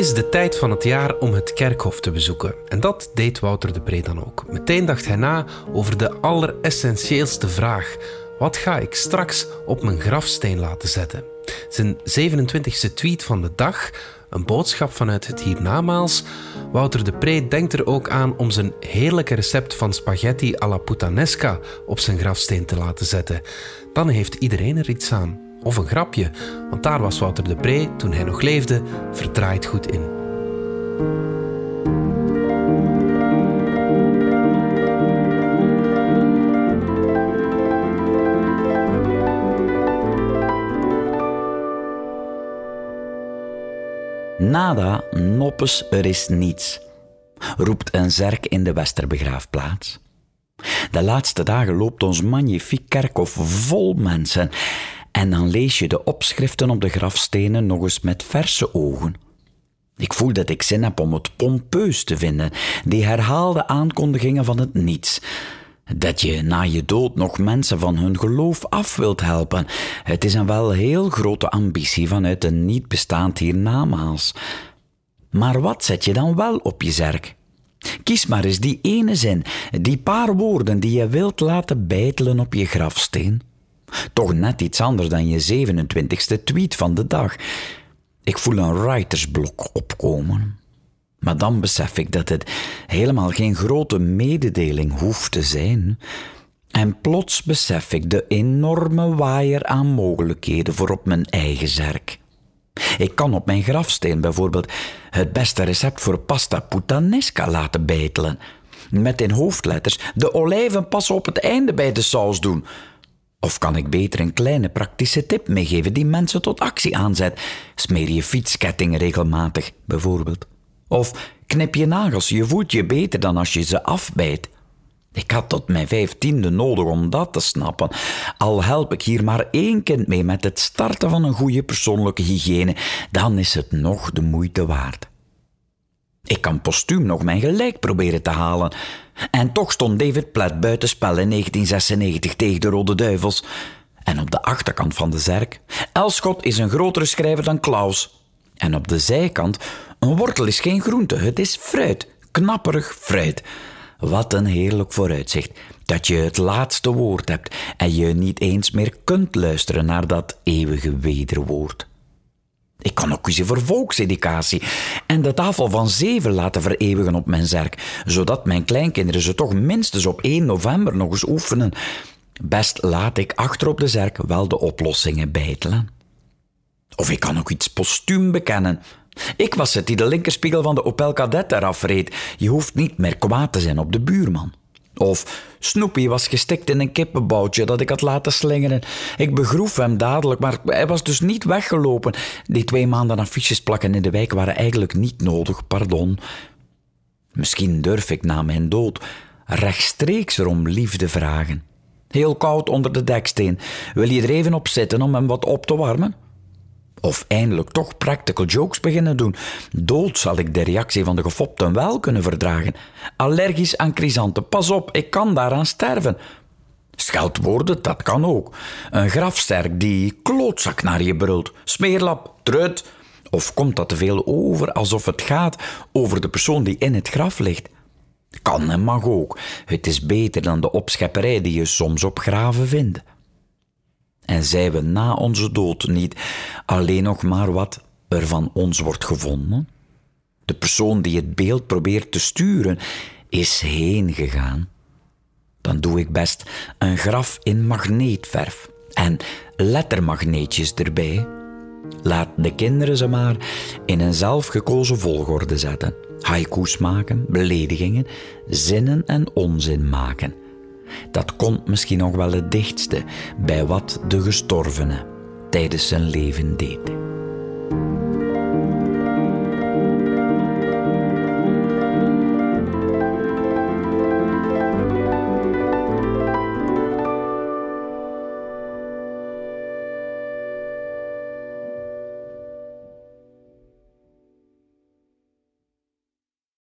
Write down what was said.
is de tijd van het jaar om het kerkhof te bezoeken. En dat deed Wouter de Pre dan ook. Meteen dacht hij na over de alleressentieelste vraag. Wat ga ik straks op mijn grafsteen laten zetten? Zijn 27e tweet van de dag, een boodschap vanuit het hiernamaals. Wouter de Pre denkt er ook aan om zijn heerlijke recept van spaghetti alla puttanesca op zijn grafsteen te laten zetten. Dan heeft iedereen er iets aan. Of een grapje, want daar was Wouter de Pre, toen hij nog leefde, verdraaid goed in. Nada, noppes, er is niets, roept een zerk in de Westerbegraafplaats. De laatste dagen loopt ons magnifiek kerkhof vol mensen en dan lees je de opschriften op de grafstenen nog eens met verse ogen. Ik voel dat ik zin heb om het pompeus te vinden, die herhaalde aankondigingen van het niets. Dat je na je dood nog mensen van hun geloof af wilt helpen. Het is een wel heel grote ambitie vanuit een niet bestaand hiernamaals. Maar wat zet je dan wel op je zerk? Kies maar eens die ene zin, die paar woorden die je wilt laten bijtelen op je grafsteen. Toch net iets anders dan je 27ste tweet van de dag. Ik voel een writersblok opkomen. Maar dan besef ik dat het helemaal geen grote mededeling hoeft te zijn. En plots besef ik de enorme waaier aan mogelijkheden voor op mijn eigen zerk. Ik kan op mijn grafsteen bijvoorbeeld het beste recept voor pasta puttanesca laten bijtelen. Met in hoofdletters de olijven pas op het einde bij de saus doen. Of kan ik beter een kleine praktische tip meegeven die mensen tot actie aanzet? Smeer je fietsketting regelmatig, bijvoorbeeld. Of knip je nagels, je voelt je beter dan als je ze afbijt. Ik had tot mijn vijftiende nodig om dat te snappen. Al help ik hier maar één kind mee met het starten van een goede persoonlijke hygiëne, dan is het nog de moeite waard. Ik kan postuum nog mijn gelijk proberen te halen. En toch stond David Platt buitenspel in 1996 tegen de Rode Duivels. En op de achterkant van de zerk. Elschot is een grotere schrijver dan Klaus. En op de zijkant, een wortel is geen groente, het is fruit. Knapperig fruit. Wat een heerlijk vooruitzicht. Dat je het laatste woord hebt en je niet eens meer kunt luisteren naar dat eeuwige wederwoord. Ik kan ook kiezen voor volkseducatie en de tafel van zeven laten vereeuwigen op mijn zerk, zodat mijn kleinkinderen ze toch minstens op 1 november nog eens oefenen. Best laat ik achter op de zerk wel de oplossingen bijtelen. Of ik kan ook iets postuum bekennen. Ik was het die de linkerspiegel van de Opel Kadett eraf reed. Je hoeft niet meer kwaad te zijn op de buurman. Of Snoopy was gestikt in een kippenboutje dat ik had laten slingeren. Ik begroef hem dadelijk, maar hij was dus niet weggelopen. Die twee maanden affiches plakken in de wijk waren eigenlijk niet nodig, pardon. Misschien durf ik na mijn dood rechtstreeks erom liefde vragen. Heel koud onder de deksteen. Wil je er even op zitten om hem wat op te warmen? Of eindelijk toch practical jokes beginnen doen. Dood zal ik de reactie van de gefopten wel kunnen verdragen. Allergisch aan chrysanten, pas op, ik kan daaraan sterven. Scheldwoorden, dat kan ook. Een grafsterk die klootzak naar je brult. Smeerlap, trut. Of komt dat te veel over alsof het gaat over de persoon die in het graf ligt? Kan en mag ook. Het is beter dan de opschepperij die je soms op graven vindt. En zijn we na onze dood niet alleen nog maar wat er van ons wordt gevonden? De persoon die het beeld probeert te sturen is heen gegaan. Dan doe ik best een graf in magneetverf en lettermagneetjes erbij. Laat de kinderen ze maar in een zelfgekozen volgorde zetten. Haiku's maken, beledigingen, zinnen en onzin maken. Dat komt misschien nog wel het dichtste bij wat de gestorvene tijdens zijn leven deed.